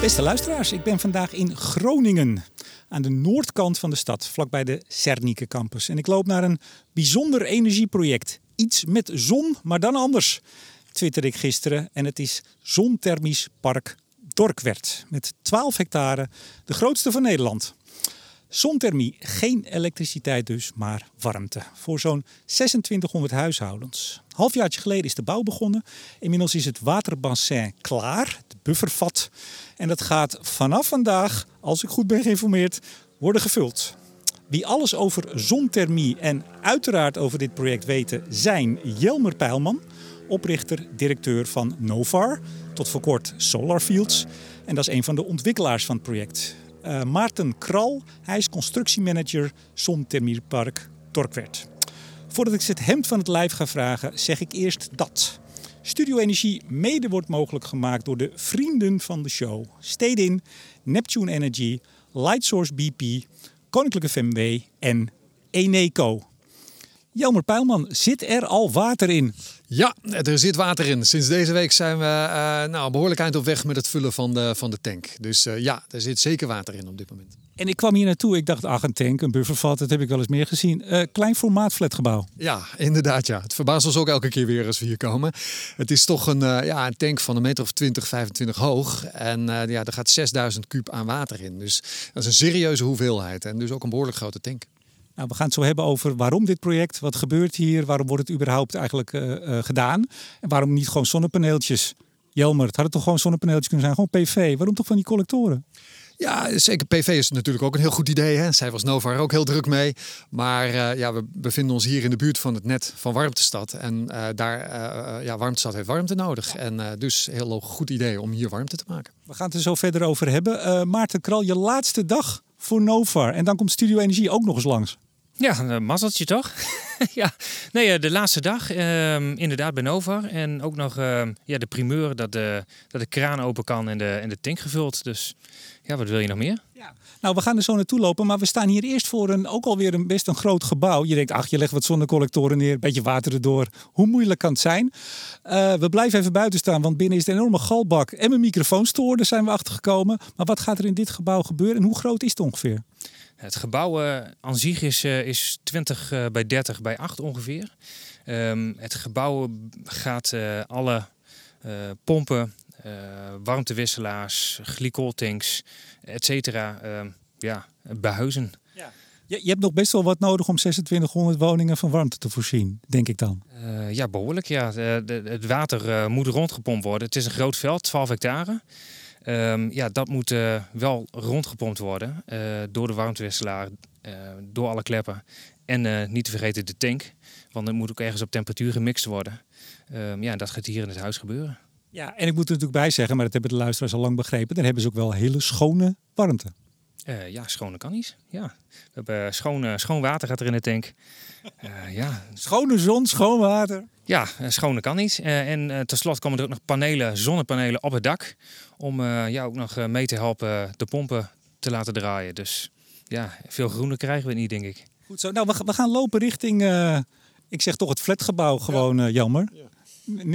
Beste luisteraars, ik ben vandaag in Groningen. Aan de noordkant van de stad, vlakbij de Cernike campus. En ik loop naar een bijzonder energieproject. Iets met zon, maar dan anders. Twitter ik gisteren. En het is Zonthermisch Park Dorkwert. Met 12 hectare, de grootste van Nederland. Zonthermie, geen elektriciteit dus, maar warmte. Voor zo'n 2600 huishoudens. Halfjaartje geleden is de bouw begonnen. Inmiddels is het waterbassin klaar, het buffervat. En dat gaat vanaf vandaag, als ik goed ben geïnformeerd, worden gevuld. Wie alles over zonthermie en uiteraard over dit project weten zijn Jelmer Pijlman, oprichter, directeur van Novar, tot voor kort Solarfields. En dat is een van de ontwikkelaars van het project. Uh, Maarten Kral, hij is constructiemanager Zonthermiepark Torkwert. Voordat ik ze het hemd van het lijf ga vragen, zeg ik eerst dat. Studio Energie mede wordt mogelijk gemaakt door de vrienden van de show. Stedin, Neptune Energy, Lightsource BP, Koninklijke FMW en Eneco. Jelmer Pijlman, zit er al water in? Ja, er zit water in. Sinds deze week zijn we uh, nou, behoorlijk eind op weg met het vullen van de, van de tank. Dus uh, ja, er zit zeker water in op dit moment. En ik kwam hier naartoe, ik dacht, ach een tank, een buffervat, dat heb ik wel eens meer gezien. Uh, klein formaat flatgebouw. Ja, inderdaad ja. Het verbaast ons ook elke keer weer als we hier komen. Het is toch een, ja, een tank van een meter of 20, 25 hoog. En ja, er gaat 6000 kuub aan water in. Dus dat is een serieuze hoeveelheid. En dus ook een behoorlijk grote tank. Nou, we gaan het zo hebben over waarom dit project, wat gebeurt hier, waarom wordt het überhaupt eigenlijk uh, uh, gedaan en waarom niet gewoon zonnepaneeltjes. Jelmer, het hadden toch gewoon zonnepaneeltjes kunnen zijn, gewoon PV. Waarom toch van die collectoren? Ja, zeker. PV is natuurlijk ook een heel goed idee. Hè? Zij was Nova ook heel druk mee. Maar uh, ja, we bevinden ons hier in de buurt van het net van Warmtestad. En uh, daar, uh, ja, Warmtestad heeft warmte nodig. En dus heel goed idee om hier warmte te maken. We gaan het er zo verder over hebben. Maarten Kral, je laatste dag voor Nova. En dan komt Studio Energie ook nog eens langs. Ja, een mazzeltje toch? ja, nee, de laatste dag uh, inderdaad bij Nova. En ook nog uh, ja, de primeur dat de, dat de kraan open kan en de, en de tank gevuld. Dus ja, wat wil je nog meer? Ja. Nou, we gaan er zo naartoe lopen, maar we staan hier eerst voor een ook alweer een best een groot gebouw. Je denkt, ach, je legt wat zonnecollectoren neer, een beetje water erdoor. Hoe moeilijk kan het zijn? Uh, we blijven even buiten staan, want binnen is een enorme galbak en een microfoonstoor. Daar zijn we achter gekomen. Maar wat gaat er in dit gebouw gebeuren en hoe groot is het ongeveer? Het gebouw uh, aan zich is, uh, is 20 uh, bij 30 bij 8 ongeveer. Um, het gebouw gaat alle pompen, warmtewisselaars, glycoltanks, et cetera, ehm, ja, behuizen. Ja. Je, je, hebt nog best wel wat nodig om 2600 woningen van warmte te voorzien, denk ik dan. ja, behoorlijk. Ja. De, de, het water moet rondgepompt worden. Het is een groot veld, 12 hectare. Um, ja, dat moet uh, wel rondgepompt worden uh, door de warmtewisselaar, uh, door alle kleppen. En niet te vergeten de tank, want het moet ook ergens op temperatuur gemixt worden. Um, ja, dat gaat hier in het huis gebeuren. Ja, en ik moet er natuurlijk bij zeggen, maar dat hebben de luisteraars al lang begrepen, dan hebben ze ook wel hele schone warmte. Uh, ja, schone kan niet. Ja. We hebben schoon, schoon water gaat er in de tank. Uh, ja. Schone zon, schoon water. Ja, schone kan niet. Uh, en tenslotte komen er ook nog panelen, zonnepanelen op het dak. Om ja, ook nog mee te helpen de pompen te laten draaien. Dus ja, veel groener krijgen we niet, denk ik. Goed zo. Nou, we, we gaan lopen richting, ik zeg toch het flatgebouw gewoon, ja. jammer. Ja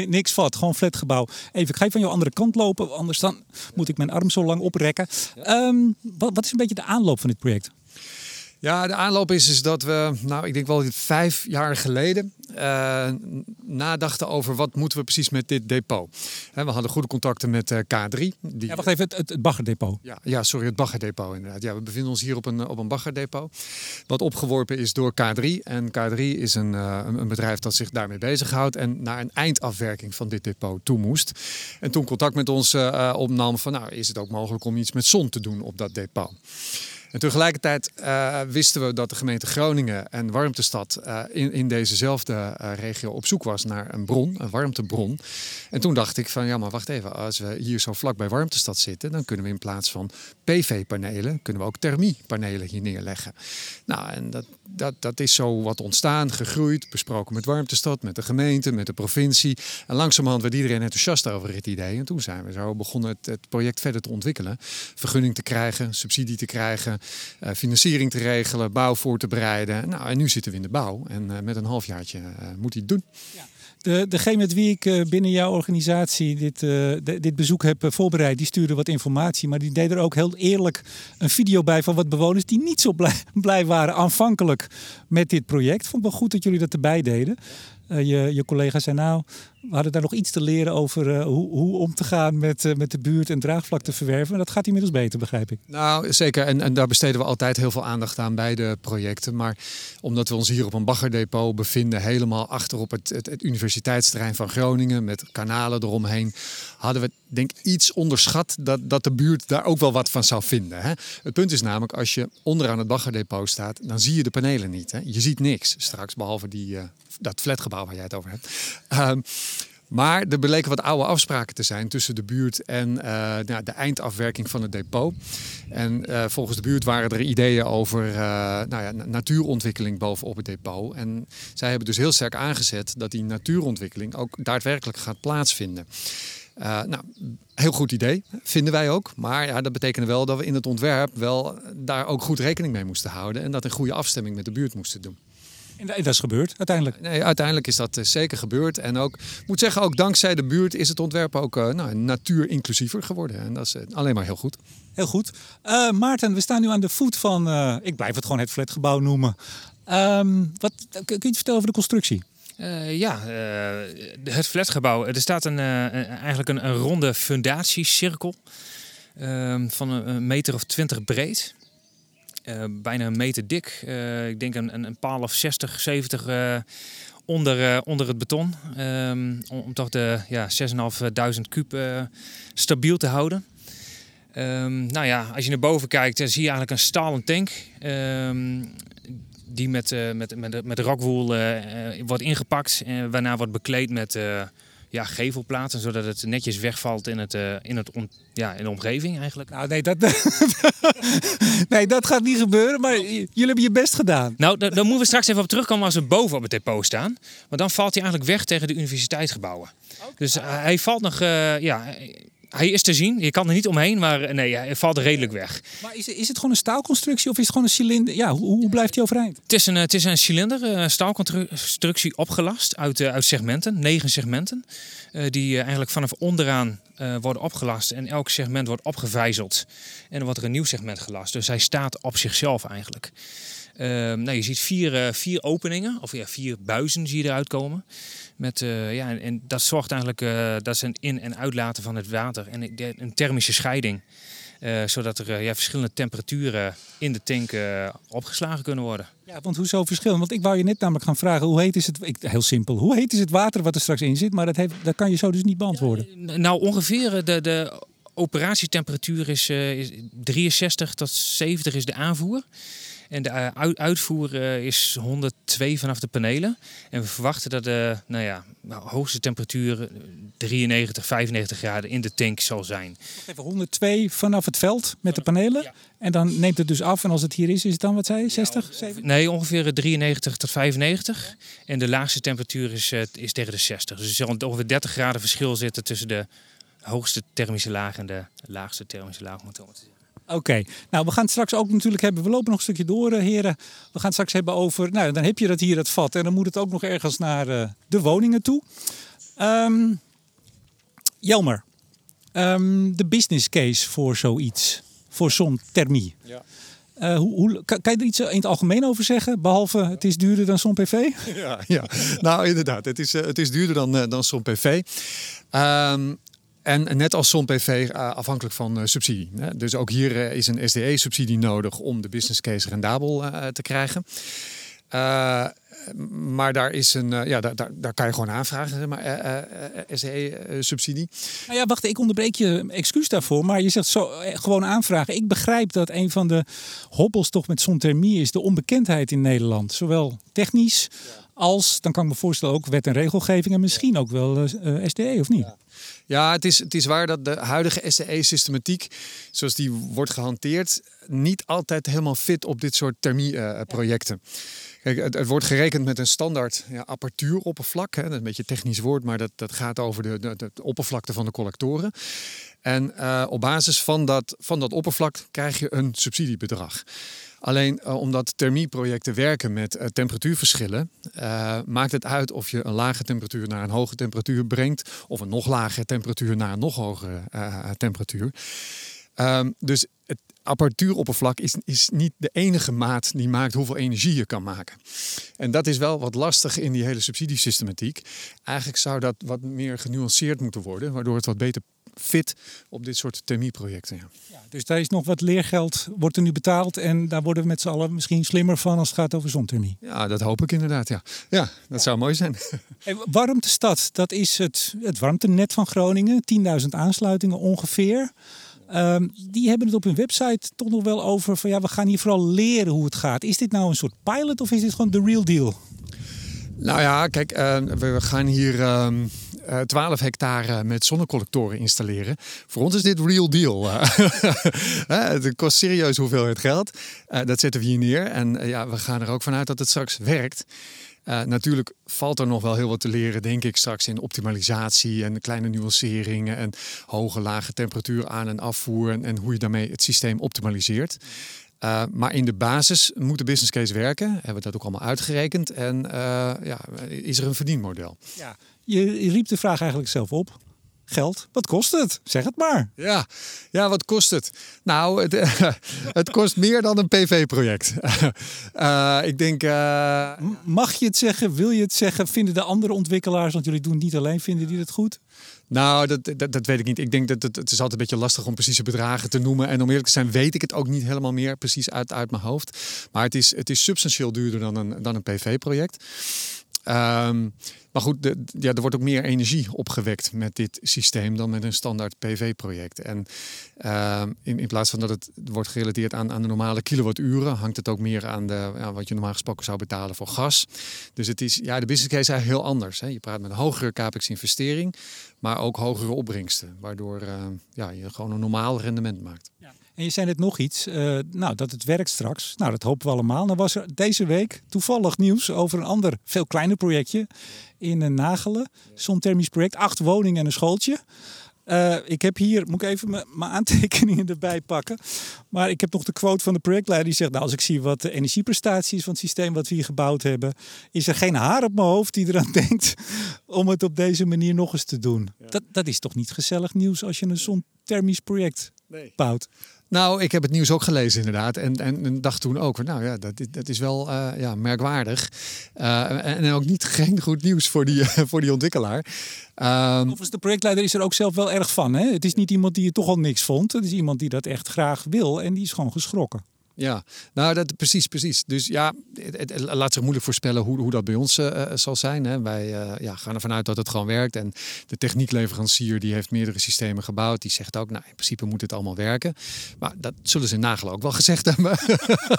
niks vat, gewoon flatgebouw. Even, ik ga even van jouw andere kant lopen, anders dan moet ik mijn arm zo lang oprekken. Um, wat, wat is een beetje de aanloop van dit project? Ja, de aanloop is, is dat we, nou, ik denk wel vijf jaar geleden uh, nadachten over wat moeten we precies met dit depot. He, we hadden goede contacten met uh, K3. Die... Ja, wacht even, het, het, baggerdepot. Ja, ja, sorry, het baggerdepot inderdaad. Ja, we bevinden ons hier op een, op een baggerdepot. Wat opgeworpen is door K3. En K3 is een, uh, een bedrijf dat zich daarmee bezighoudt en naar een eindafwerking van dit depot toe moest. En toen contact met ons opnam van, nou, is het ook mogelijk om iets met zon te doen op dat depot. En tegelijkertijd uh, wisten we dat de gemeente Groningen en Warmtestad uh, in, in dezezelfde uh, regio op zoek was naar een bron, een warmtebron. En toen dacht ik van ja, maar wacht even, als we hier zo vlak bij Warmtestad zitten, dan kunnen we in plaats van PV-panelen, kunnen we ook thermiepanelen hier neerleggen. Nou, en dat, dat, dat is zo wat ontstaan, gegroeid, besproken met Warmtestad, met de gemeente, met de provincie. En langzamerhand werd iedereen enthousiast over het idee. En toen zijn we zo begonnen het, het project verder te ontwikkelen. Vergunning te krijgen, subsidie te krijgen, financiering te regelen, bouw voor te bereiden. Nou, en nu zitten we in de bouw. En uh, met een halfjaartje uh, moet hij het doen. Ja. De, degene met wie ik eh, binnen jouw organisatie dit, uh, dit bezoek heb eh, voorbereid, die stuurde wat informatie. Maar die deed er ook heel eerlijk een video bij van wat bewoners die niet zo blij, blij waren aanvankelijk met dit project. Vond ik wel goed dat jullie dat erbij deden. Uh, je, je collega zei nou, we hadden daar nog iets te leren over uh, hoe, hoe, om te gaan met, uh, met de buurt en draagvlak te verwerven. Dat gaat inmiddels beter, begrijp ik. Nou, zeker. En, en daar besteden we altijd heel veel aandacht aan bij de projecten. Maar omdat we ons hier op een baggerdepot bevinden, helemaal achter op het, het, universiteitsterrein van Groningen, met kanalen eromheen, hadden we denk iets onderschat dat, dat de buurt daar ook wel wat van zou vinden. Hè? Het punt is namelijk, als je onderaan het baggerdepot staat, dan zie je de panelen niet. Hè? Je ziet niks straks, behalve die, dat flatgebouw waar jij het over hebt. Um, maar er bleken wat oude afspraken te zijn tussen de buurt en uh, nou, de eindafwerking van het depot. En uh, volgens de buurt waren er ideeën over uh, nou ja, natuurontwikkeling bovenop het depot. En zij hebben dus heel sterk aangezet dat die natuurontwikkeling ook daadwerkelijk gaat plaatsvinden. nou, heel goed idee, vinden wij ook. Maar ja, dat betekende wel dat we in het ontwerp wel daar ook goed rekening mee moesten houden. En dat een goede afstemming met de buurt moesten doen. En dat is gebeurd uiteindelijk? Nee, uiteindelijk is dat zeker gebeurd. En ook, ik moet zeggen, ook dankzij de buurt is het ontwerp ook uh, nou, natuurinclusiever geworden. En dat is alleen maar heel goed. Heel goed. Uh, Maarten, we staan nu aan de voet van, uh, ik blijf het gewoon het flatgebouw noemen. Um, wat, kun je iets vertellen over de constructie? Uh, ja, uh, het flatgebouw. Er staat een, uh, eigenlijk een, een, ronde fundatiecirkel ehm, van een meter of twintig breed. Uh, bijna een meter dik. Uh, ik denk een, een, paal of 60, 70 uh, onder, onder het beton. Um, om, toch de ja, 6.500 kuub stabiel te houden. Um, nou ja, als je naar boven kijkt, dan zie je eigenlijk een stalen tank. Um, die met, met, met, met rockwool wordt ingepakt. en waarna wordt bekleed met ja, gevelplaten, zodat het netjes wegvalt in, het, uh, in, het on, ja, in de omgeving eigenlijk. Nou, nee, dat, nee, dat gaat niet gebeuren, maar jullie hebben je best gedaan. Nou, dan, moeten we straks even op terugkomen als we boven op het depot staan. Want dan valt hij eigenlijk weg tegen de universiteitsgebouwen. Okay. Dus uh, hij valt nog, uh, ja, hij is te zien. Je kan er niet omheen, maar nee, hij valt redelijk weg. Maar is, is het gewoon een staalconstructie of is het gewoon een cilinder? Ja, hoe, hoe blijft hij overeind? Het is een, het is een cilinder, een staalconstructie opgelast uit, uh, uit segmenten, negen segmenten. Die eigenlijk vanaf onderaan worden opgelast en elk segment wordt opgevijzeld. En dan wordt er een nieuw segment gelast. Dus hij staat op zichzelf eigenlijk. Nou, je ziet vier, vier openingen, of ja, vier buizen zie je eruit komen. Met, uh, ja, en, en, dat zorgt eigenlijk, uh, dat is een in- en uitlaten van het water en een thermische scheiding. Uh, zodat er ja, verschillende temperaturen in de tank opgeslagen kunnen worden. Ja, want hoezo verschillen? Want ik wou je net namelijk gaan vragen, hoe heet is het, ik, heel simpel, hoe heet is het water wat er straks in zit? Maar dat, heeft, dat kan je zo dus niet beantwoorden. Ja, nou, ongeveer de, de operatietemperatuur is, is 63 tot 70 is de aanvoer. En de uitvoer is 102 vanaf de panelen. En we verwachten dat de nou ja, hoogste temperatuur 93, 95 graden in de tank zal zijn. Even 102 vanaf het veld met de panelen. Ja. En dan neemt het dus af. En als het hier is, is het dan wat zei je? 60? 70? Nee, ongeveer 93 tot 95. Ja. En de laagste temperatuur is, is tegen de 60. Dus er zal ongeveer 30 graden verschil zitten tussen de hoogste thermische laag en de laagste thermische laag. Zeggen. Oké, okay. nou we gaan het straks ook natuurlijk hebben. We lopen nog een stukje door, uh, heren. We gaan het straks hebben over. Nou, dan heb je dat hier, het vat. En dan moet het ook nog ergens naar uh, de woningen toe. Um, Jelmer, um, de business case voor zoiets, voor zo'n thermie. Ja. Uh, hoe, hoe, kan, kan, je er iets in het algemeen over zeggen? Behalve het is duurder dan zo'n PV? Ja, ja, nou inderdaad, het is, het is duurder dan, dan zo'n PV. Um, en net als PV afhankelijk van uh, subsidie. Hè? Dus ook hier uh, is een SDE-subsidie nodig om de business case rendabel uh, te krijgen. maar daar is een, ja, daar, daar, daar kan je gewoon aanvragen, zeg maar, SDE-subsidie. Nou ja, wacht, ik onderbreek je, excuus daarvoor, maar je zegt zo gewoon aanvragen. Ik begrijp dat een van de hobbels toch met zonthermie is de onbekendheid in Nederland. Zowel technisch als, dan kan ik me voorstellen, ook wet en regelgeving en misschien ook wel SDE, of niet? Ja. Ja, het is, het is waar dat de huidige SCE-systematiek, zoals die wordt gehanteerd, niet altijd helemaal fit op dit soort thermieprojecten. Uh, Kijk, het, het, wordt gerekend met een standaard ja, appartuuroppervlak. Hè. Dat is een beetje een technisch woord, maar dat, dat gaat over de, de, de oppervlakte van de collectoren. En uh, op basis van dat, van dat oppervlak krijg je een subsidiebedrag. Alleen uh, omdat thermieprojecten werken met uh, temperatuurverschillen, uh, maakt het uit of je een lage temperatuur naar een hoge temperatuur brengt, of een nog lagere temperatuur naar een nog hogere temperatuur. Um, dus het apparatuuroppervlak is, is niet de enige maat die maakt hoeveel energie je kan maken. En dat is wel wat lastig in die hele subsidiesystematiek. Eigenlijk zou dat wat meer genuanceerd moeten worden, waardoor het wat beter fit op dit soort thermieprojecten. Ja. Ja, dus daar is nog wat leergeld, wordt er nu betaald en daar worden we met z'n allen misschien slimmer van als het gaat over zonthermie. Ja, dat hoop ik inderdaad. Ja, ja dat ja. zou mooi zijn. Hey, Warmtestad, dat is het, het warmtenet van Groningen, 10.000 aansluitingen ongeveer. Um, die hebben het op hun website toch nog wel over van ja, we gaan hier vooral leren hoe het gaat. Is dit nou een soort pilot of is dit gewoon de real deal? Nou ja, kijk, uh, we gaan hier uh, 12 hectare met zonnecollectoren installeren. Voor ons is dit real deal. het kost serieus hoeveelheid geld. Uh, dat zetten we hier neer. En ja, we gaan er ook vanuit dat het straks werkt. Natuurlijk valt er nog wel heel wat te leren, denk ik, straks in optimalisatie en kleine nuanceringen en hoge, lage temperatuur aan- en afvoer en, en hoe je daarmee het systeem optimaliseert. Uh, maar in de basis moet de business case werken. Hebben we dat ook allemaal uitgerekend. En uh, ja, is er een verdienmodel. Ja, je, je riep de vraag eigenlijk zelf op geld. Wat kost het? Zeg het maar. Ja, ja wat kost het? Nou, het, het kost meer dan een PV-project. Uh, ik denk. Uh... Mag je het zeggen? Wil je het zeggen? Vinden de andere ontwikkelaars, want jullie doen het niet alleen, vinden die het goed? Nou, dat, dat, dat, weet ik niet. Ik denk dat het, het is altijd een beetje lastig om precieze bedragen te noemen. En om eerlijk te zijn, weet ik het ook niet helemaal meer precies uit, uit mijn hoofd. Maar het is, het is substantieel duurder dan een, dan een PV-project. Um, maar goed, ja, er wordt ook meer energie opgewekt met dit systeem dan met een standaard PV-project. En uh, in, in plaats van dat het wordt gerelateerd aan, aan de normale kilowatturen, hangt het ook meer aan de, ja, wat je normaal gesproken zou betalen voor gas. Dus het is, ja, de business case is heel anders. Hè. Je praat met een hogere capex-investering, maar ook hogere opbrengsten, waardoor uh, ja, je gewoon een normaal rendement maakt. Ja. En je zei net nog iets, uh, nou, dat het werkt straks. Nou, dat hopen we allemaal. Dan was er deze week toevallig nieuws over een ander, veel kleiner projectje in een Nagelen. Zonthermisch project, acht woningen en een schooltje. Uh, ik heb hier, moet ik even mijn aantekeningen erbij pakken. Maar ik heb nog de quote van de projectleider die zegt: Nou, als ik zie wat de energieprestatie is van het systeem wat we hier gebouwd hebben, is er geen haar op mijn hoofd die eraan denkt om het op deze manier nog eens te doen. Ja. Dat, dat is toch niet gezellig nieuws als je een zonthermisch project nee. bouwt? Nou, ik heb het nieuws ook gelezen inderdaad. En, en, dacht toen ook, nou ja, dat, dat is wel uh, ja, merkwaardig. Uh, en ook niet geen goed nieuws voor die, voor die ontwikkelaar. Um, de projectleider is er ook zelf wel erg van. Hè? Het is niet iemand die het toch al niks vond. Het is iemand die dat echt graag wil en die is gewoon geschrokken. Ja, nou dat precies, precies. Dus ja, het, laat zich moeilijk voorspellen hoe, hoe dat bij ons uh, zal zijn. Hè. Wij uh, ja, gaan ervan uit dat het gewoon werkt. En de techniekleverancier die heeft meerdere systemen gebouwd, die zegt ook, nou in principe moet het allemaal werken. Maar dat zullen ze in Nagel ook wel gezegd hebben.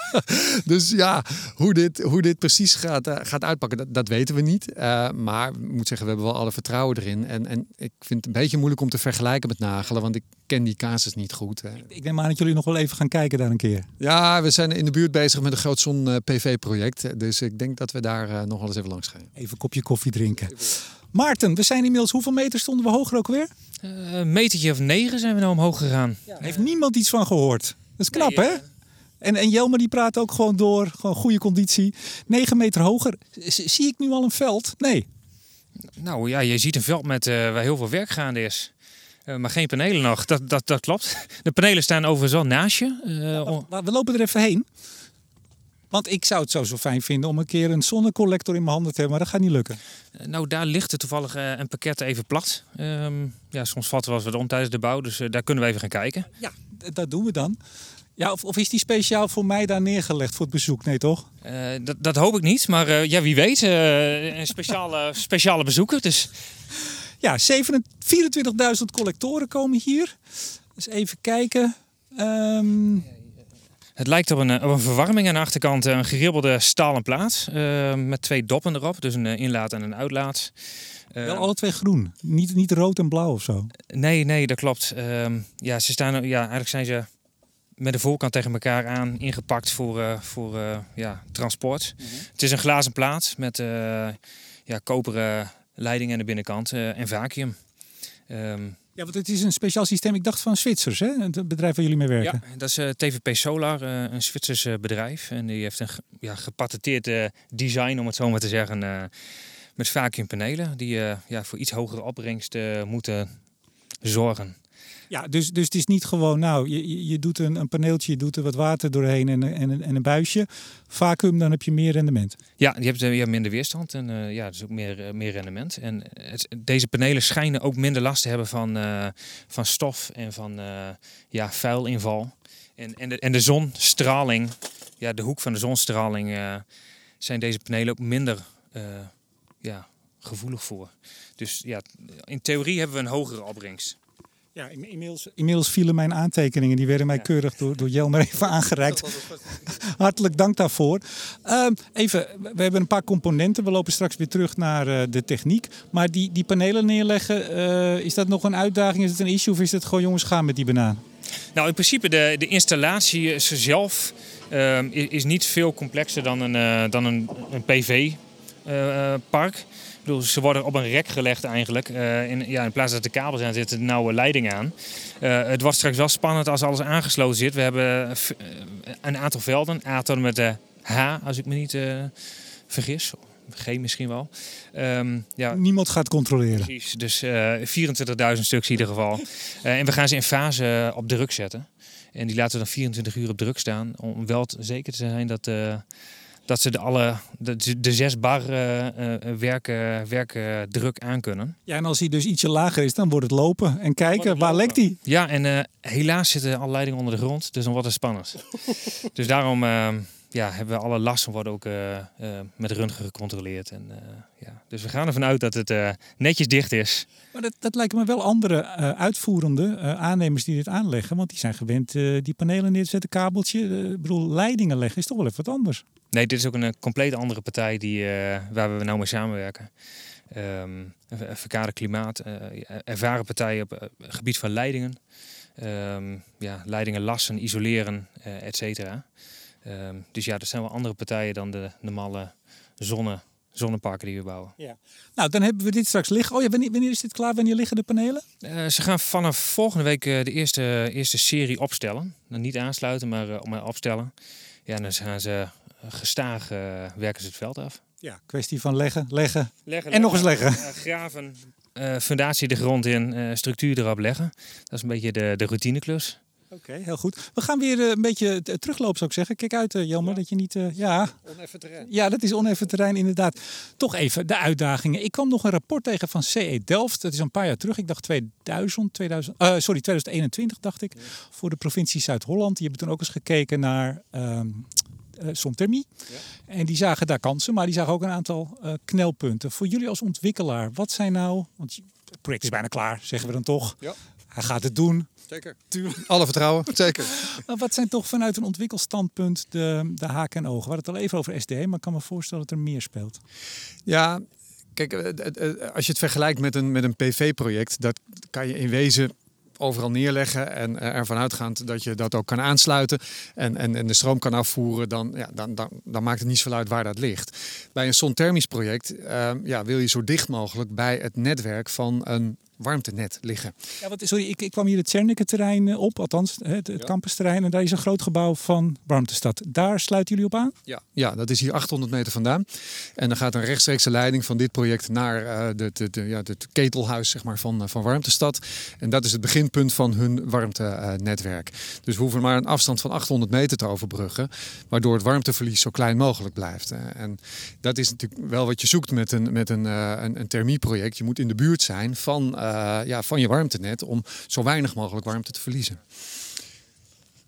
dus ja, hoe dit, hoe dit precies gaat, gaat uitpakken, dat, dat weten we niet. maar ik moet zeggen, we hebben wel alle vertrouwen erin. En, en ik vind het een beetje moeilijk om te vergelijken met Nagelen, want ik ken die casus niet goed. Hè. Ik, neem aan dat jullie nog wel even gaan kijken daar een keer. Ja, we zijn in de buurt bezig met een groot zon-PV-project. Dus ik denk dat we daar uh, nog wel eens even langs gaan. Even een kopje koffie drinken. Maarten, we zijn inmiddels, hoeveel meter stonden we hoger ook weer? Uh, een metertje of negen zijn we nou omhoog gegaan. Ja, heeft niemand iets van gehoord. Dat is knap, nee, hè? Uh... En, en Jelmer die praat ook gewoon door. Gewoon goede conditie. 9 meter hoger. Zie ik nu al een veld? Nee. Nou ja, je ziet een veld met, uh, waar heel veel werk gaande is. Uh, maar geen panelen nog. Dat, dat, dat klopt. De panelen staan overigens al naast je. Uh, we lopen er even heen. Want ik zou het zo, zo fijn vinden om een keer een zonnecollector in mijn handen te hebben, maar dat gaat niet lukken. Uh, nou, daar ligt er toevallig een pakket even plat. Um, ja, soms vatten we wel wat om tijdens de bouw, dus daar kunnen we even gaan kijken. Ja, dat doen we dan. Ja, of, of, is die speciaal voor mij daar neergelegd voor het bezoek? Nee, toch? Uh, dat, dat, hoop ik niet, maar uh, ja, wie weet. Uh, een speciale, speciale bezoeker. Dus ja, 24.000 collectoren komen hier. Dus even kijken. Um... Het lijkt op een, op een verwarming aan de achterkant. Een geribbelde stalen plaat. Uh, met twee doppen erop. Dus een inlaat en een uitlaat. Uh, Wel alle twee groen. Niet, niet rood en blauw of zo. Nee, nee, dat klopt. Uh, ja, ze staan, ja, eigenlijk zijn ze met de voorkant tegen elkaar aan ingepakt voor, uh, voor ja, transport. Mm -hmm. Het is een glazen plaat met ja, koperen leiding aan de binnenkant uh, en vacuüm. Ehm, Ja, want het is een speciaal systeem. Ik dacht van Zwitsers, hè? Het bedrijf waar jullie mee werken. ja, dat is eh, TVP Solar, eh, een Zwitsers eh, bedrijf. En die heeft een ja, gepatenteerd eh, design, om het zo maar te zeggen, eh, met vacuümpanelen. Die eh, ja, voor iets hogere opbrengst eh, moeten zorgen. Ja, dus, dus het is niet gewoon, nou, je, je- doet een, een paneeltje, je doet er wat water doorheen en, en, en een buisje. Vacuüm, dan heb je meer rendement. Ja, je hebt, eh, je hebt minder weerstand en eh, ja, dus ook meer, eh, meer rendement. En deze panelen schijnen ook minder last te hebben van, van stof en van eh, ja, vuilinval. En, en, de, en de zonstraling, ja, de hoek van de zonstraling, zijn deze panelen ook minder ja, gevoelig voor. Dus ja, in theorie hebben we een hogere opbrengst. Ja, in- inmiddels, inmiddels vielen mijn aantekeningen. Die werden mij Ja. keurig door, door Jelmer even aangereikt. Hartelijk dank daarvoor. Ehm, even, we hebben een paar componenten. We lopen straks weer terug naar eh, de techniek. Maar die, die panelen neerleggen, eh, is dat nog een uitdaging? Is het een issue of is het gewoon jongens gaan met die banaan? Nou, in principe de, de installatie is zelf ehm, i- is niet veel complexer dan een, eh, dan een, een PV-park. Bedoel, ze worden op een rek gelegd eigenlijk. Eh, in, ja, in plaats dat de kabels aan zitten, nauwe leiding aan. Eh, het wordt straks wel spannend als alles aangesloten zit. We hebben eh, een aantal velden. A tot en met de H, als ik me niet vergis. G misschien wel. Ehm, ja, Niemand gaat controleren. Precies, dus eh 24.000 stuks in ieder geval. En we gaan ze in fase op druk zetten. En die laten we dan 24 uur op druk staan. Om wel zeker te zijn dat, dat ze de, alle, de, de 6 bar eh, eh, werken, werken druk aankunnen. Ja, en als hij dus ietsje lager is, dan wordt het lopen. En kijken, waar lekt hij? Ja, en eh, helaas zitten alle leidingen onder de grond. Dus dan wordt het spannend. dus daarom eh, ja, hebben we alle lasten worden ook eh, eh, met röntgen gecontroleerd. En, eh, ja. Dus we gaan ervan uit dat het netjes dicht is. Maar dat, dat lijken me wel andere uitvoerende aannemers die dit aanleggen. Want die zijn gewend die panelen neer te zetten, kabeltje. Ik bedoel, leidingen leggen is toch wel even wat anders. Nee, dit is ook een, compleet andere partij die, waar we nou mee samenwerken. Een verkade klimaat, eh, ervaren partijen op het gebied van leidingen. Ehm, ja, leidingen lassen, isoleren, eh et cetera. Ehm, dus ja, dat zijn wel andere partijen dan de normale zonne, zonneparken die we bouwen. Nou, dan hebben we dit straks liggen. Oh ja, wanneer, wanneer is dit klaar? Wanneer liggen de panelen? Eh, ze gaan vanaf volgende week eh, de eerste, eerste serie opstellen. Nou, niet aansluiten, maar uh, maar opstellen. Ja, dan gaan ze gestaag werken ze het veld af. Ja, kwestie van leggen, leggen, leggen en nog eens leggen. Graven, fundatie de grond in, structuur erop leggen. Dat is een beetje de, de routineklus. Oké, okay, heel goed. We gaan weer uh, een beetje teruglopen, zou ik zeggen. Kijk uit, uh, Jelmer, ja. dat je niet... Uh, ja. Oneffen terrein. Ja, dat is oneffen terrein, inderdaad. Toch even de uitdagingen. Ik kwam nog een rapport tegen van CE Delft. Dat is een paar jaar terug. Ik dacht 2000, 2000 uh, sorry, 2021 dacht ik. Ja. Voor de provincie Zuid-Holland. Die hebben toen ook eens gekeken naar... Um, uh. Ja. En die zagen daar kansen, maar die zagen ook een aantal uh, knelpunten. Voor jullie als ontwikkelaar, wat zijn nou... Want het project is bijna klaar, zeggen we dan toch. Ja. Hij gaat het doen. Zeker. Tuurlijk. Alle vertrouwen, zeker. Maar wat zijn toch vanuit een ontwikkelstandpunt de, de haken en ogen? We hadden het al even over SDE, maar ik kan me voorstellen dat er meer speelt. Ja, kijk, eh, als je het vergelijkt met een, met een PV-project, dat kan je in wezen overal neerleggen en ervan uitgaand dat je dat ook kan aansluiten en, en, en de stroom kan afvoeren, dan, ja, dan, dan, dan maakt het niet zoveel uit waar dat ligt. Bij een zonthermisch project uh, ja, wil je zo dicht mogelijk bij het netwerk van een warmtenet liggen. Ja, wat, sorry, ik, ik kwam hier het Cernike-terrein op, althans het, het ja. campusterrein. En daar is een groot gebouw van Warmtestad. Daar sluiten jullie op aan? Ja, ja, dat is hier 800 meter vandaan. En dan gaat een rechtstreekse leiding van dit project naar uh, de, de, de, ja, het ketelhuis zeg maar, van, uh, van Warmtestad. En dat is het beginpunt van hun warmtenetwerk. dus we hoeven maar een afstand van 800 meter te overbruggen. Waardoor het warmteverlies zo klein mogelijk blijft. En dat is natuurlijk wel wat je zoekt met een, met een, uh, een, een thermieproject. Je moet in de buurt zijn van ja, van je warmtenet om zo weinig mogelijk warmte te verliezen.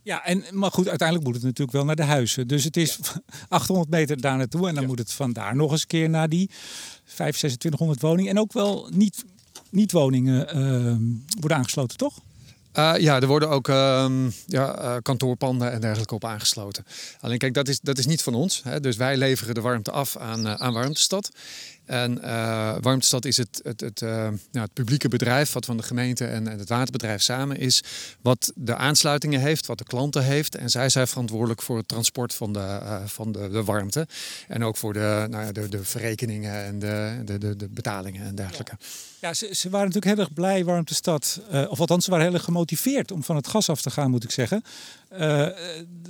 Ja, en, maar goed, uiteindelijk moet het natuurlijk wel naar de huizen. Dus het is ja. 800 meter daar naartoe en dan ja. moet het vandaar nog eens een keer naar die 5, 2600 woningen. En ook wel niet, niet woningen uh, worden aangesloten, toch? Uh, ja, er worden ook uh, ja, uh, kantoorpanden en dergelijke op aangesloten. Alleen kijk, dat is, dat is niet van ons. Hè? Dus wij leveren de warmte af aan, aan Warmtestad. En uh, Warmtestad is het, het, het, uh, nou, het, publieke bedrijf wat van de gemeente en, het waterbedrijf samen is. Wat de aansluitingen heeft, wat de klanten heeft. En zij zijn verantwoordelijk voor het transport van de, uh, van de, de, warmte. En ook voor de, nou ja, de, de verrekeningen en de, de, de, betalingen en dergelijke. Ja. Ze, ze, waren natuurlijk heel erg blij, Warmtestad. Of althans, ze waren heel erg gemotiveerd om van het gas af te gaan, moet ik zeggen. Uh,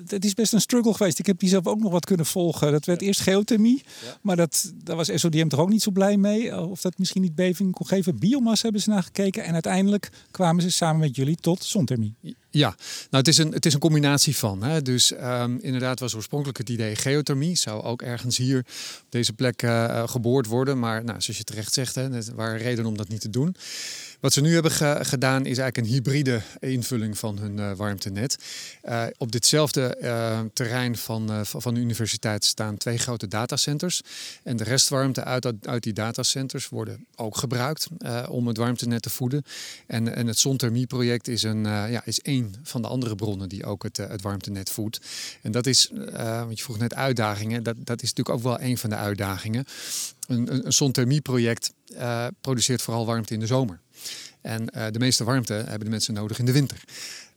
het is best een struggle geweest. Ik heb die zelf ook nog wat kunnen volgen. Dat werd eerst geothermie, ja. maar dat, daar was SODM toch ook niet zo blij mee. Of dat misschien niet beving kon geven. Biomassa hebben ze naar gekeken. En uiteindelijk kwamen ze samen met jullie tot zonthermie. Ja, nou het is een, het is een combinatie van. Hè. Dus um, inderdaad was oorspronkelijk het idee geothermie. Zou ook ergens hier op deze plek uh, geboord worden. Maar nou, zoals je terecht zegt, hè, er waren redenen om dat niet te doen. Wat ze nu hebben ge gedaan is eigenlijk een hybride invulling van hun uh, warmtenet. Op ditzelfde terrein van, van de universiteit staan twee grote datacenters. En de restwarmte uit, uit die datacenters worden ook gebruikt om het warmtenet te voeden. En, en het zonthermieproject is, een, ja, is één van de andere bronnen die ook het, het warmtenet voedt. En dat is, want je vroeg net uitdagingen, dat, dat is natuurlijk ook wel een van de uitdagingen. Een, een, een zonthermieproject produceert vooral warmte in de zomer. En uh, de meeste warmte hebben de mensen nodig in de winter.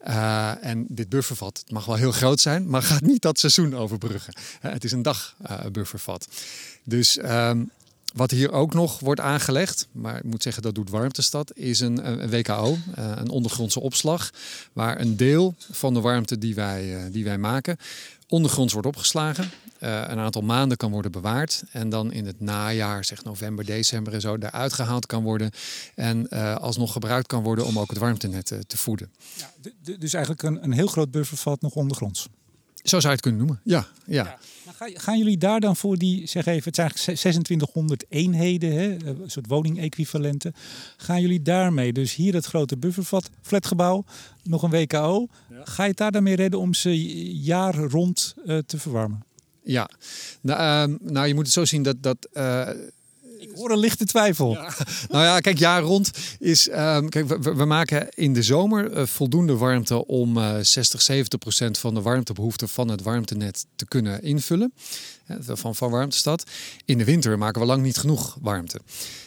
Uh, en dit buffervat, het mag wel heel groot zijn, maar gaat niet dat seizoen overbruggen. Uh, het is een dag buffervat. Dus um, wat hier ook nog wordt aangelegd, maar ik moet zeggen dat doet Warmtestad, is een, een WKO, een ondergrondse opslag, waar een deel van de warmte die wij, die wij maken ondergronds wordt opgeslagen. Uh, een aantal maanden kan worden bewaard. En dan in het najaar, zeg november, december en zo, eruit gehaald kan worden. En alsnog gebruikt kan worden om ook het warmtenet te, te voeden. Ja, dus eigenlijk een, een heel groot buffervat nog ondergronds. Zo zou je het kunnen noemen, ja. ja. ja. Gaan jullie daar dan voor die, zeg even, het zijn eigenlijk 2600 eenheden, hè, een soort woningequivalenten. Gaan jullie daarmee, dus hier het grote buffervat, flatgebouw, nog een WKO. Ja. Ga je het daar dan mee redden om ze jaar rond uh, te verwarmen? Ja, nou, uh, nou, je moet het zo zien dat, dat uh, ik hoor een lichte twijfel. Ja. Nou ja, kijk, jaar rond is. Um, kijk, we, we, maken in de zomer uh, voldoende warmte om uh, 60, 70 procent van de warmtebehoefte van het warmtenet te kunnen invullen. Uh, van, van Warmtestad. In de winter maken we lang niet genoeg warmte.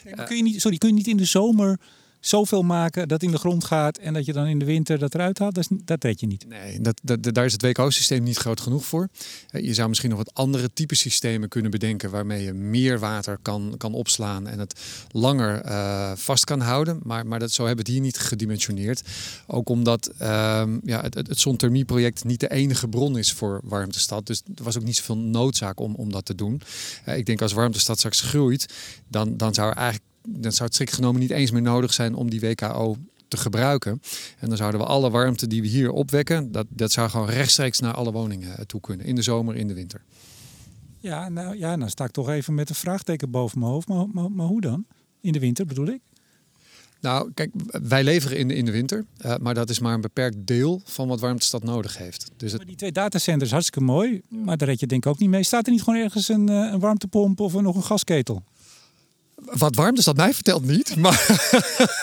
Nee, kun je niet, sorry, kun je niet in de zomer zoveel maken dat in de grond gaat en dat je dan in de winter dat eruit haalt, dat, dat weet je niet. Nee, dat, dat, daar is het WKO-systeem niet groot genoeg voor. Je zou misschien nog wat andere type systemen kunnen bedenken waarmee je meer water kan, kan opslaan en het langer uh, vast kan houden. Maar, maar dat, zo hebben we het hier niet gedimensioneerd. Ook omdat um, ja, het, het, het zonthermieproject niet de enige bron is voor Warmtestad. Dus er was ook niet zoveel noodzaak om, om dat te doen. Uh, ik denk als Warmtestad straks groeit, dan, dan zou er eigenlijk dan zou het strikt genomen niet eens meer nodig zijn om die WKO te gebruiken. En dan zouden we alle warmte die we hier opwekken, dat, dat zou gewoon rechtstreeks naar alle woningen toe kunnen. In de zomer, in de winter. Ja, nou ja, dan sta ik toch even met een vraagteken boven mijn hoofd. Maar, maar, maar hoe dan? In de winter bedoel ik? Nou, kijk, wij leveren in de, in de winter, uh, maar dat is maar een beperkt deel van wat Warmtestad nodig heeft. Dus het... Maar die twee datacenters, hartstikke mooi, maar daar red je denk ik ook niet mee. Staat er niet gewoon ergens een, eh, een warmtepomp of nog een gasketel? Wat warm, dus dat mij vertelt niet. Maar,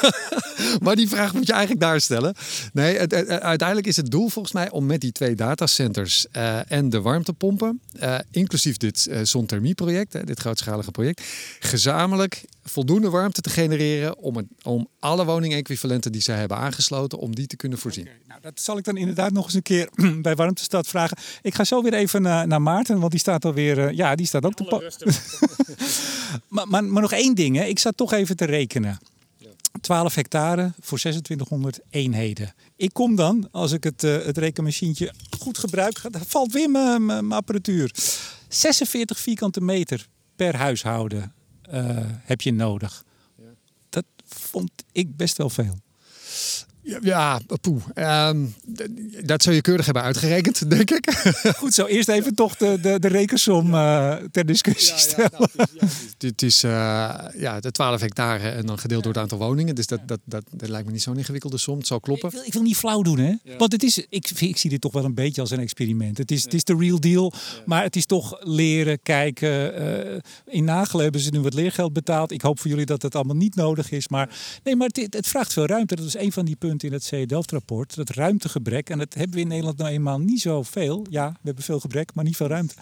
maar die vraag moet je eigenlijk daar stellen. Nee, het, het, uiteindelijk is het doel volgens mij om met die twee datacenters uh, en de warmtepompen, uh, inclusief dit uh, zonthermieproject, dit grootschalige project, gezamenlijk voldoende warmte te genereren om, het, om alle woningequivalenten die zij hebben aangesloten, om die te kunnen voorzien. Okay, nou, dat zal ik dan inderdaad nog eens een keer bij Warmtestad vragen. Ik ga zo weer even naar, naar Maarten, want die staat alweer, ja, die staat ook te maar, maar, maar nog één ding, hè. ik zat toch even te rekenen. 12 hectare voor 2600 eenheden. Ik kom dan, als ik het, uh, het rekenmachientje goed gebruik, dan valt weer mijn apparatuur. 46 vierkante meter per huishouden uh, heb je nodig. Ja. Dat vond ik best wel veel. Ja, ja poeh. Um, dat zou je keurig hebben uitgerekend, denk ik. Goed zo, eerst even toch de, de, de rekensom uh, ter discussie stellen. Ja, nou, het is, is uh, ja, de 12 hectare en dan gedeeld door het aantal woningen. Dus dat, dat, dat, dat, lijkt me niet zo'n ingewikkelde som. Het zal kloppen. Ik wil, ik wil niet flauw doen, hè? Want het is, ik, ik zie dit toch wel een beetje als een experiment. Het is, het is de real deal, maar het is toch leren, kijken. Uh, in Nagelen hebben ze nu wat leergeld betaald. Ik hoop voor jullie dat het allemaal niet nodig is. Maar nee, maar het, het vraagt veel ruimte. Dat is een van die punten in het CE Delft-rapport. Dat ruimtegebrek. En dat hebben we in Nederland nou eenmaal niet zo veel. Ja, we hebben veel gebrek, maar niet veel ruimte.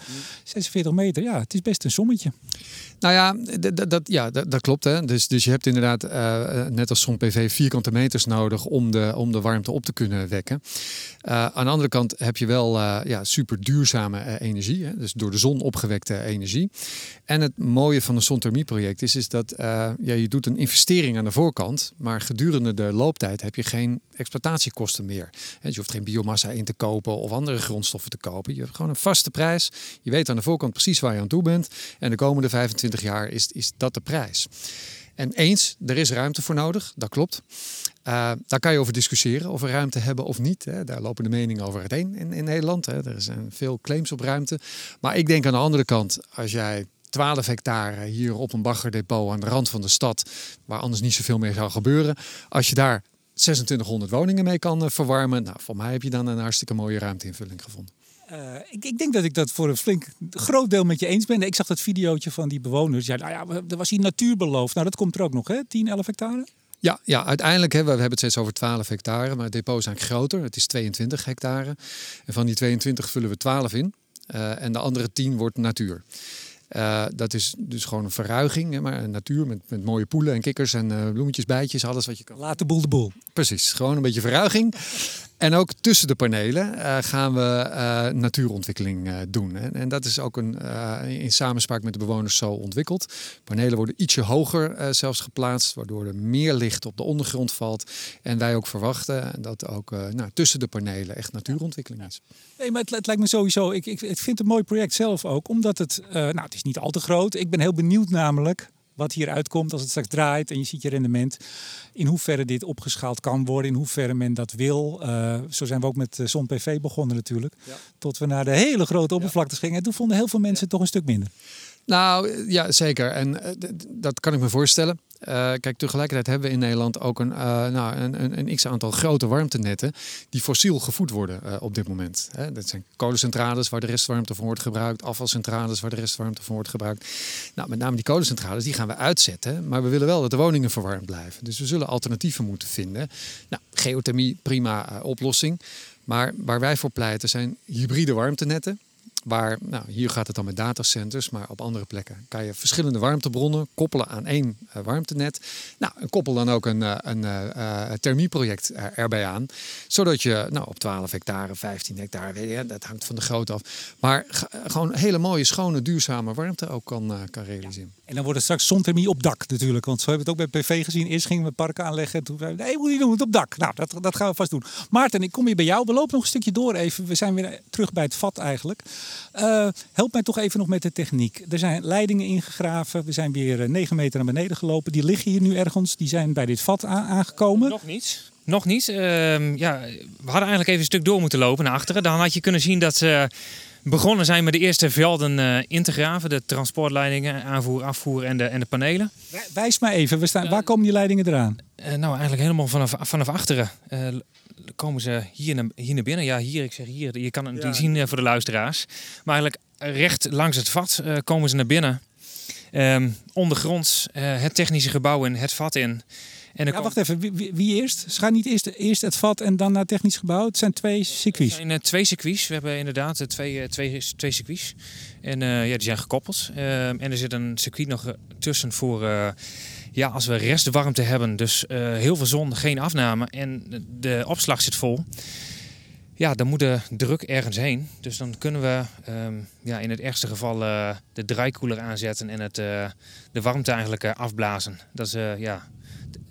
46 meter, ja, het is best een sommetje. Nou ja, dat, ja, dat, klopt. Hè. Dus, dus je hebt inderdaad, uh, net als zon-PV, vierkante meters nodig om de, om de warmte op te kunnen wekken. Uh, aan de andere kant heb je wel ja, super duurzame energie, hè. dus door de zon opgewekte energie. En het mooie van een zonthermie-project is, is dat ja, je doet een investering aan de voorkant, maar gedurende de looptijd heb je geen exploitatiekosten meer. Dus je hoeft geen biomassa in te kopen of andere grondstoffen te kopen. Je hebt gewoon een vaste prijs. Je weet aan de voorkant precies waar je aan toe bent. En de komende 25 jaar is, is dat de prijs. En eens, er is ruimte voor nodig, dat klopt. Uh, daar kan je over discussiëren of we ruimte hebben of niet. Hè. Daar lopen de meningen over uiteen in, in Nederland. Hè. Er zijn veel claims op ruimte. Maar ik denk aan de andere kant, als jij 12 hectare hier op een baggerdepot aan de rand van de stad, waar anders niet zoveel meer zou gebeuren. Als je daar 2600 woningen mee kan eh, verwarmen, nou, voor mij heb je dan een hartstikke mooie ruimteinvulling gevonden. Uh, ik, ik, denk dat ik dat voor een flink groot deel met je eens ben. Ik zag dat videootje van die bewoners. Ja, nou ja, er was hier natuur beloofd. Nou, dat komt er ook nog, hè? 10, 11 hectare? Ja, ja, uiteindelijk hebben we, we hebben het steeds over 12 hectare, maar het depot is eigenlijk groter. Het is 22 hectare. En van die 22 vullen we 12 in. Uh, en de andere 10 wordt natuur. Uh, dat is dus gewoon een verruiging, maar een natuur met, met mooie poelen en kikkers en uh, bloemetjes, bijtjes, alles wat je kan. Laat de boel de boel. Precies, gewoon een beetje verruiging. En ook tussen de panelen uh, gaan we uh, natuurontwikkeling uh, doen. En, en, dat is ook een, in samenspraak met de bewoners zo ontwikkeld. Panelen worden ietsje hoger zelfs geplaatst, waardoor er meer licht op de ondergrond valt. En wij ook verwachten dat ook nou, tussen de panelen echt natuurontwikkeling is. Nee, maar het, het lijkt me sowieso, ik, ik, ik, vind het een mooi project zelf ook, omdat het, nou het is niet al te groot. Ik ben heel benieuwd namelijk wat hier uitkomt als het straks draait en je ziet je rendement. In hoeverre dit opgeschaald kan worden, in hoeverre men dat wil. Uh, zo zijn we ook met Zon PV begonnen natuurlijk. Ja. Tot we naar de hele grote oppervlaktes gingen. En toen vonden heel veel mensen toch een stuk minder. Nou ja, zeker. En uh, dat kan ik me voorstellen. Uh, kijk, tegelijkertijd hebben we in Nederland ook een, nou, een, een, een x-aantal grote warmtenetten die fossiel gevoed worden op dit moment. Hè. Dat zijn kolencentrales waar de restwarmte van wordt gebruikt, afvalcentrales waar de restwarmte van wordt gebruikt. Nou, met name die kolencentrales, die gaan we uitzetten, maar we willen wel dat de woningen verwarmd blijven. Dus we zullen alternatieven moeten vinden. Nou, geothermie, prima oplossing. Maar waar wij voor pleiten zijn hybride warmtenetten. Waar, nou, hier gaat het dan met datacenters, maar op andere plekken kan je verschillende warmtebronnen koppelen aan één uh, warmtenet. Nou, en koppel dan ook een, uh, een uh, thermieproject erbij aan. Zodat je nou, op 12 hectare, 15 hectare, weet je, dat hangt van de grootte af. Maar gewoon hele mooie, schone, duurzame warmte ook kan, realiseren. En dan wordt het straks zonthermie op dak natuurlijk. Want zo hebben we het ook bij PV gezien. Eerst gingen we parken aanleggen. Toen zeiden we, nee, moet niet doen, het op dak. Nou, dat, dat gaan we vast doen. Maarten, ik kom weer bij jou. We lopen nog een stukje door even. We zijn weer terug bij het vat eigenlijk. Uh, help mij toch even nog met de techniek. Er zijn leidingen ingegraven. We zijn weer 9 meter naar beneden gelopen. Die liggen hier nu ergens. Die zijn bij dit vat aangekomen. Nog niet. Nog niet. Uh, ja, we hadden eigenlijk even een stuk door moeten lopen naar achteren. Dan had je kunnen zien dat ze begonnen zijn met de eerste velden uh, in te graven. De transportleidingen, aanvoer, afvoer en de, en de panelen. Wijs maar even, we staan, waar komen die leidingen eraan? Uh, nou, eigenlijk helemaal vanaf, vanaf achteren. Komen ze hier naar, hier naar binnen. Ja, hier, ik zeg hier, je kan het ja. zien voor de luisteraars. Maar eigenlijk recht langs het vat komen ze naar binnen. Um, ondergronds het technische gebouw in, het vat in. En ja, wacht even, wie, wie, eerst? Ze gaan niet eerst, eerst het vat en dan naar technisch gebouw? Het zijn twee circuits. Het zijn uh, twee circuits. We hebben inderdaad uh, twee, uh, twee, twee circuits. En ja, die zijn gekoppeld. en er zit een circuit nog tussen voor ja, als we restwarmte hebben. Dus heel veel zon, geen afname en de opslag zit vol. Ja, dan moet de druk ergens heen. Dus dan kunnen we um, ja, in het ergste geval de draaikoeler aanzetten en het, de warmte eigenlijk afblazen. Dat is ja,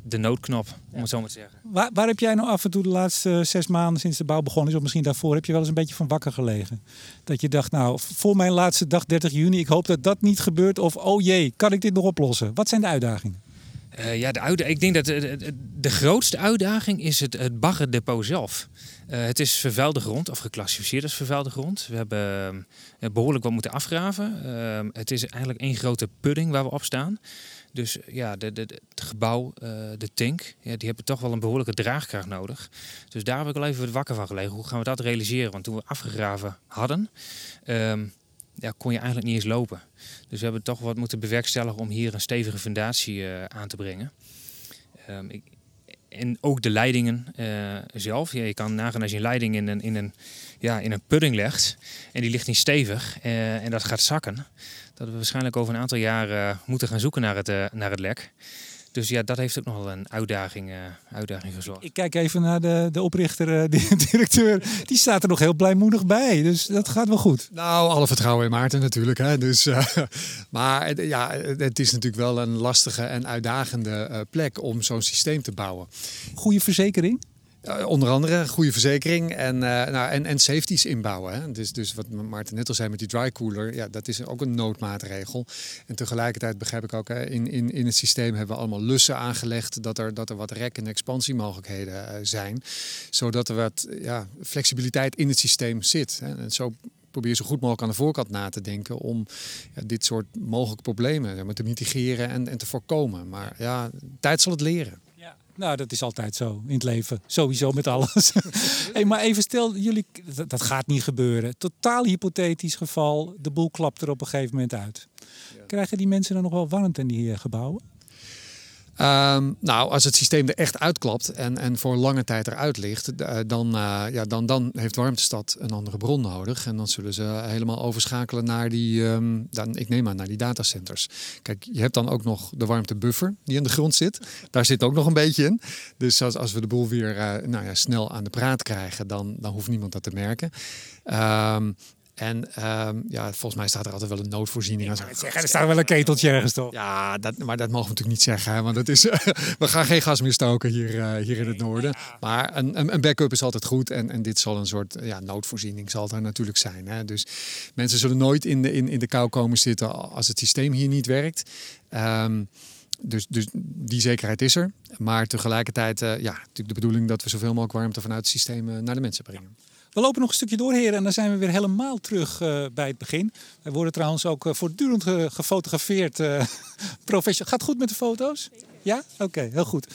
de noodknop, om het zo maar te zeggen. Waar, waar, heb jij nou af en toe de laatste zes maanden sinds de bouw begonnen is, of misschien daarvoor, heb je wel eens een beetje van wakker gelegen? Dat je dacht, nou, voor mijn laatste dag, 30 juni, ik hoop dat dat niet gebeurt. Of, oh jee, kan ik dit nog oplossen? Wat zijn de uitdagingen? Uh, ja, de uitdaging, ik denk dat de, de, grootste uitdaging is het, het baggerdepot zelf. Uh, het is vervuilde grond, of geclassificeerd als vervuilde grond. We hebben uh, behoorlijk wat moeten afgraven. het is eigenlijk één grote pudding waar we op staan. Dus ja, de, het gebouw, uh, de tank, ja, die hebben toch wel een behoorlijke draagkracht nodig. Dus daar heb ik al even wakker van gelegen. Hoe gaan we dat realiseren? Want toen we afgegraven hadden, um, ja, kon je eigenlijk niet eens lopen. Dus we hebben toch wat moeten bewerkstelligen om hier een stevige fundatie uh, aan te brengen. Um, ik, en ook de leidingen zelf. Je kan nagaan als je een leiding in een, in een, ja, in een pudding legt en die ligt niet stevig en dat gaat zakken. Dat we waarschijnlijk over een aantal jaren moeten gaan zoeken naar het, naar het lek. Dus ja, dat heeft ook nog wel een uitdaging, uh, uitdaging gezorgd. Ik kijk even naar de, de oprichter, uh, de directeur. Die staat er nog heel blijmoedig bij. Dus dat gaat wel goed. Nou, alle vertrouwen in Maarten natuurlijk. Hè. Dus, uh, maar ja, het is natuurlijk wel een lastige en uitdagende plek om zo'n systeem te bouwen. Goede verzekering? Onder andere goede verzekering en, uh, nou, en, en safeties inbouwen. Hè. Dus, dus wat Maarten net al zei met die dry cooler, ja, dat is ook een noodmaatregel. En tegelijkertijd begrijp ik ook, hè, in, in, in het systeem hebben we allemaal lussen aangelegd dat er, dat er wat rek- en expansiemogelijkheden uh, zijn. Zodat er wat ja, flexibiliteit in het systeem zit. Hè. En zo probeer zo goed mogelijk aan de voorkant na te denken om ja, dit soort mogelijke problemen zeg maar, te mitigeren en, en te voorkomen. Maar ja, tijd zal het leren. Nou, dat is altijd zo in het leven. Sowieso met alles. hey, maar even stel, jullie, dat, gaat niet gebeuren. Totaal hypothetisch geval. De boel klapt er op een gegeven moment uit. Krijgen die mensen dan nog wel warmte in die eh, gebouwen? Um, nou, als het systeem er echt uitklapt en, en voor lange tijd eruit ligt, uh, dan, uh, ja, dan, dan heeft Warmtestad een andere bron nodig. En dan zullen ze helemaal overschakelen naar die, um, dan, ik neem aan, naar die datacenters. Kijk, je hebt dan ook nog de warmtebuffer die in de grond zit. Daar zit ook nog een beetje in. Dus als, als we de boel weer uh, nou ja, snel aan de praat krijgen, dan, dan hoeft niemand dat te merken. Um, en um, ja, volgens mij staat er altijd wel een noodvoorziening. aan. zeggen, er staat wel een keteltje ergens toch? Ja, dat, maar dat mogen we natuurlijk niet zeggen. Hè, want het is, we gaan geen gas meer stoken hier, uh, hier in het noorden. Maar een, een backup is altijd goed. En, en dit zal een soort ja, noodvoorziening zal er natuurlijk zijn. Hè. Dus mensen zullen nooit in de, in, in de kou komen zitten als het systeem hier niet werkt. Um, dus, dus die zekerheid is er. Maar tegelijkertijd, uh, ja, natuurlijk de bedoeling dat we zoveel mogelijk warmte vanuit het systeem uh, naar de mensen brengen. We lopen nog een stukje door, heren, en dan zijn we weer helemaal terug uh, bij het begin. Wij worden trouwens ook uh, voortdurend ge gefotografeerd. Uh, professional. Gaat goed met de foto's? Ja? Oké, okay, heel goed.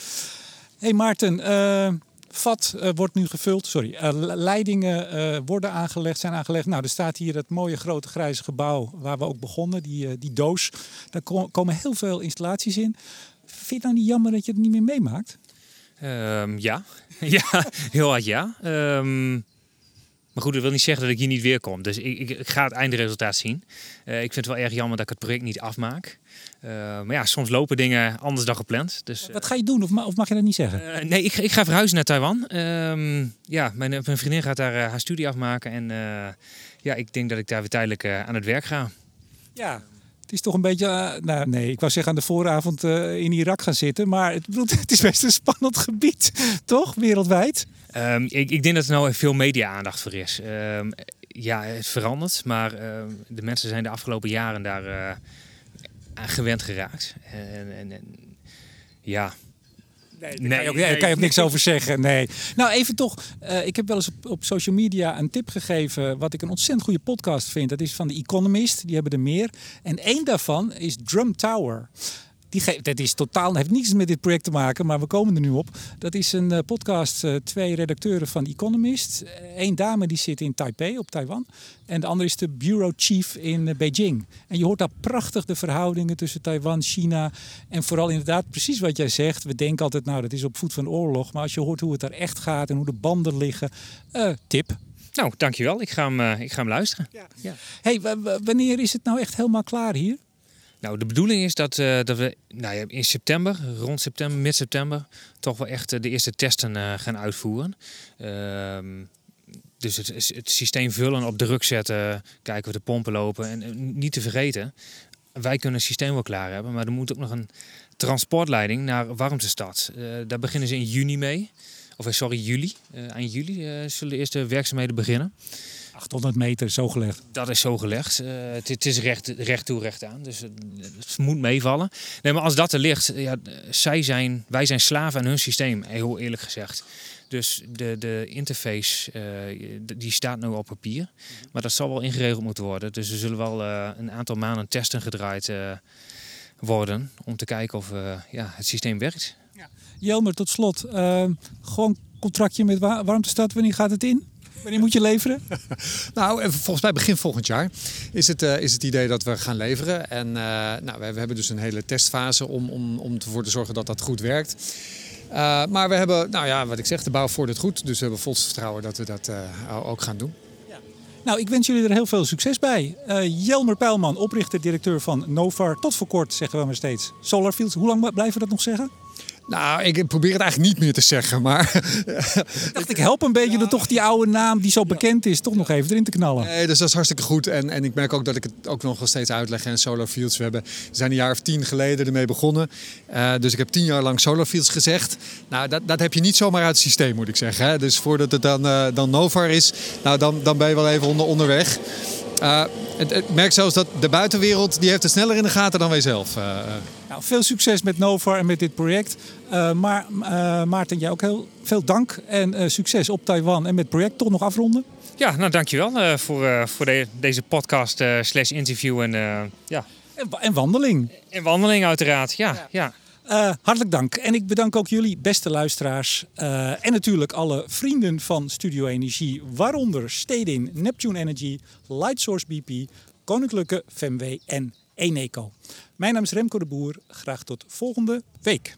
hey Maarten, vat wordt nu gevuld. Sorry, leidingen worden aangelegd, zijn aangelegd. Nou, er staat hier het mooie grote grijze gebouw waar we ook begonnen, die, die doos. Daar ko komen heel veel installaties in. Vind je het nou niet jammer dat je het niet meer meemaakt? Um, ja. ja, heel hard ja. Um... Maar goed, dat wil niet zeggen dat ik hier niet weer kom. Dus ik, ik, ik ga het eindresultaat zien. Uh, ik vind het wel erg jammer dat ik het project niet afmaak. Uh, maar ja, soms lopen dingen anders dan gepland. Dus, Wat ga je doen? Of, ma of mag je dat niet zeggen? Uh, nee, ik, ik, ga verhuizen naar Taiwan. Um, ja, mijn, mijn, vriendin gaat daar haar studie afmaken. En ja, ik denk dat ik daar weer tijdelijk aan het werk ga. Ja, het is toch een beetje, uh, nou nee, ik wou zeggen aan de vooravond uh, in Irak gaan zitten. Maar het, het, is best een spannend gebied, toch? Wereldwijd. Um, ik, ik, denk dat er nou veel media-aandacht voor is. Um, ja, het verandert. Maar uh, de mensen zijn de afgelopen jaren daar aan gewend geraakt. En, en, en ja, Nee, daar, kan, je ook, nee, kan je ook niks over zeggen. Nee. Nou, even toch. Uh, ik heb wel eens op, op, social media een tip gegeven. Wat ik een ontzettend goede podcast vind. Dat is van The Economist. Die hebben er meer. En één daarvan is Drum Tower. Die dat is totaal, heeft niets met dit project te maken, maar we komen er nu op. Dat is een uh, podcast, uh, twee redacteuren van Economist. Eén dame die zit in Taipei, op Taiwan. En de andere is de bureau chief in uh, Beijing. En je hoort daar prachtig de verhoudingen tussen Taiwan, China. En vooral inderdaad precies wat jij zegt. We denken altijd, nou dat is op voet van oorlog. Maar als je hoort hoe het daar echt gaat en hoe de banden liggen. tip, nou, dankjewel. Ik ga hem, ik ga hem luisteren. Ja. Ja. Hey, wanneer is het nou echt helemaal klaar hier? Nou, de bedoeling is dat, uh, dat we nou ja, in september, rond september, mid-september, toch wel echt uh, de eerste testen uh, gaan uitvoeren. Ehm, dus het, het, systeem vullen, op druk zetten, kijken of de pompen lopen. En niet te vergeten, wij kunnen het systeem wel klaar hebben, maar er moet ook nog een transportleiding naar Warmtestad. daar beginnen ze in juni mee. Of sorry, juli. eind juli zullen de eerste werkzaamheden beginnen. 800 meter zo gelegd. Dat is zo gelegd. Uh, het, het, is recht, recht toe, recht aan. Dus het, het, moet meevallen. Nee, maar als dat er ligt, ja, zij zijn, wij zijn slaven aan hun systeem, heel eerlijk gezegd. Dus de, de interface uh, die staat nu op papier. Maar dat zal wel ingeregeld moeten worden. Dus er zullen wel uh, een aantal maanden testen gedraaid worden. Om te kijken of ja, het systeem werkt. Ja. Jelmer, tot slot. gewoon contractje met Warmtestad. Wanneer gaat het in? Wanneer moet je leveren? nou, volgens mij begin volgend jaar is het, uh, is het idee dat we gaan leveren. En uh, nou, we, we, hebben dus een hele testfase om, om, om ervoor te zorgen dat dat goed werkt. maar we hebben, nou ja, wat ik zeg, de bouw vordert goed. Dus we hebben volste vertrouwen dat we dat ook gaan doen. Nou, ik wens jullie er heel veel succes bij. Jelmer Pijlman, oprichter-directeur van Novar. Tot voor kort zeggen we maar steeds. Solarfields, hoe lang blijven we dat nog zeggen? Nou, ik probeer het eigenlijk niet meer te zeggen, maar... ik dacht, ik help een beetje door toch die oude naam die zo bekend is, toch nog even erin te knallen. Nee, dus dat is hartstikke goed. En, en ik merk ook dat ik het ook nog wel steeds uitleg. En Solarfields, we, hebben, we zijn een jaar of tien geleden ermee begonnen. Uh, dus ik heb tien jaar lang Solarfields gezegd. Nou, dat, dat heb je niet zomaar uit het systeem, moet ik zeggen. Hè? Dus voordat het dan, uh, dan Novar is, nou, dan, dan ben je wel even onder, onderweg. Uh, ik merk zelfs dat de buitenwereld die heeft het sneller in de gaten dan wij zelf. Uh, nou, veel succes met Novar en met dit project. Uh, maar Maarten, jij ook heel veel dank en succes op Taiwan en met het project. Toch nog afronden? Ja, nou dankjewel voor, voor de, deze podcast slash interview en ja. En, en, wandeling. En wandeling uiteraard, ja. ja. ja. Uh, hartelijk dank. En ik bedank ook jullie, beste luisteraars. Uh, en natuurlijk alle vrienden van Studio Energie, waaronder Stedin, Neptune Energy, Lightsource BP, Koninklijke FMW en Eneco. Mijn naam is Remco de Boer. Graag tot volgende week.